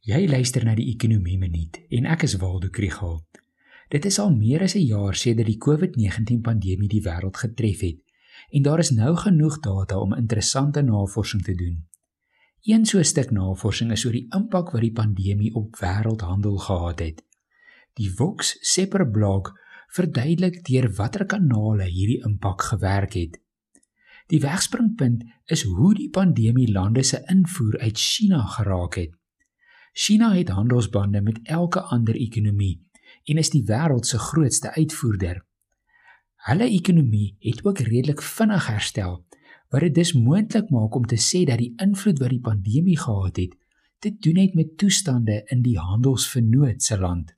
Jy luister na die Ekonomie Minuut en ek is Waldo Krügel. Dit is al meer as 'n jaar sedert die COVID-19 pandemie die wêreld getref het en daar is nou genoeg data om interessante navorsing te doen. Een so 'n stuk navorsing is oor die impak wat die pandemie op wêreldhandel gehad het. Die Vox Sepper blog verduidelik deur watter kanale hierdie impak gewerk het. Die wegspringpunt is hoe die pandemie lande se invoer uit China geraak het. China het handelsbande met elke ander ekonomie en is die wêreld se grootste uitvoerder. Hulle ekonomie het ook redelik vinnig herstel, wat dit dus moontlik maak om te sê dat die invloed wat die pandemie gehad het, te doen het met toestande in die handelsvernoot se land.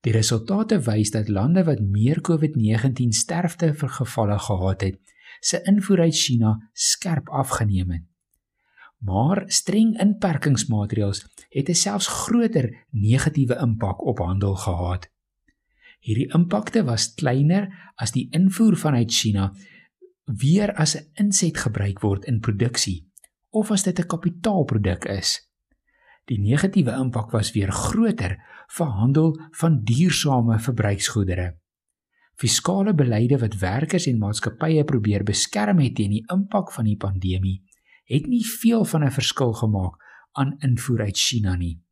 Die resultate wys dat lande wat meer COVID-19 sterfte vir gevalle gehad het, se invoer uit China skerp afgeneem het maar streng inperkingsmaatreëls het 'n selfs groter negatiewe impak op handel gehad. Hierdie impakte was kleiner as die invoer vanuit China weer as 'n inset gebruik word in produksie of as dit 'n kapitaalproduk is. Die negatiewe impak was weer groter vir handel van duursame verbruiksgoedere. Fiskale beleide wat werkers en maatskappye probeer beskerm het teen die impak van die pandemie het nie veel van 'n verskil gemaak aan invoer uit China nie.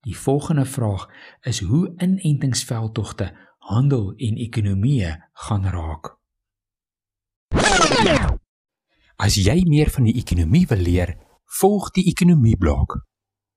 Die volgende vraag is hoe inentingsveldtogte handel en ekonomie gaan raak. As jy meer van die ekonomie wil leer, volg die ekonomie blok.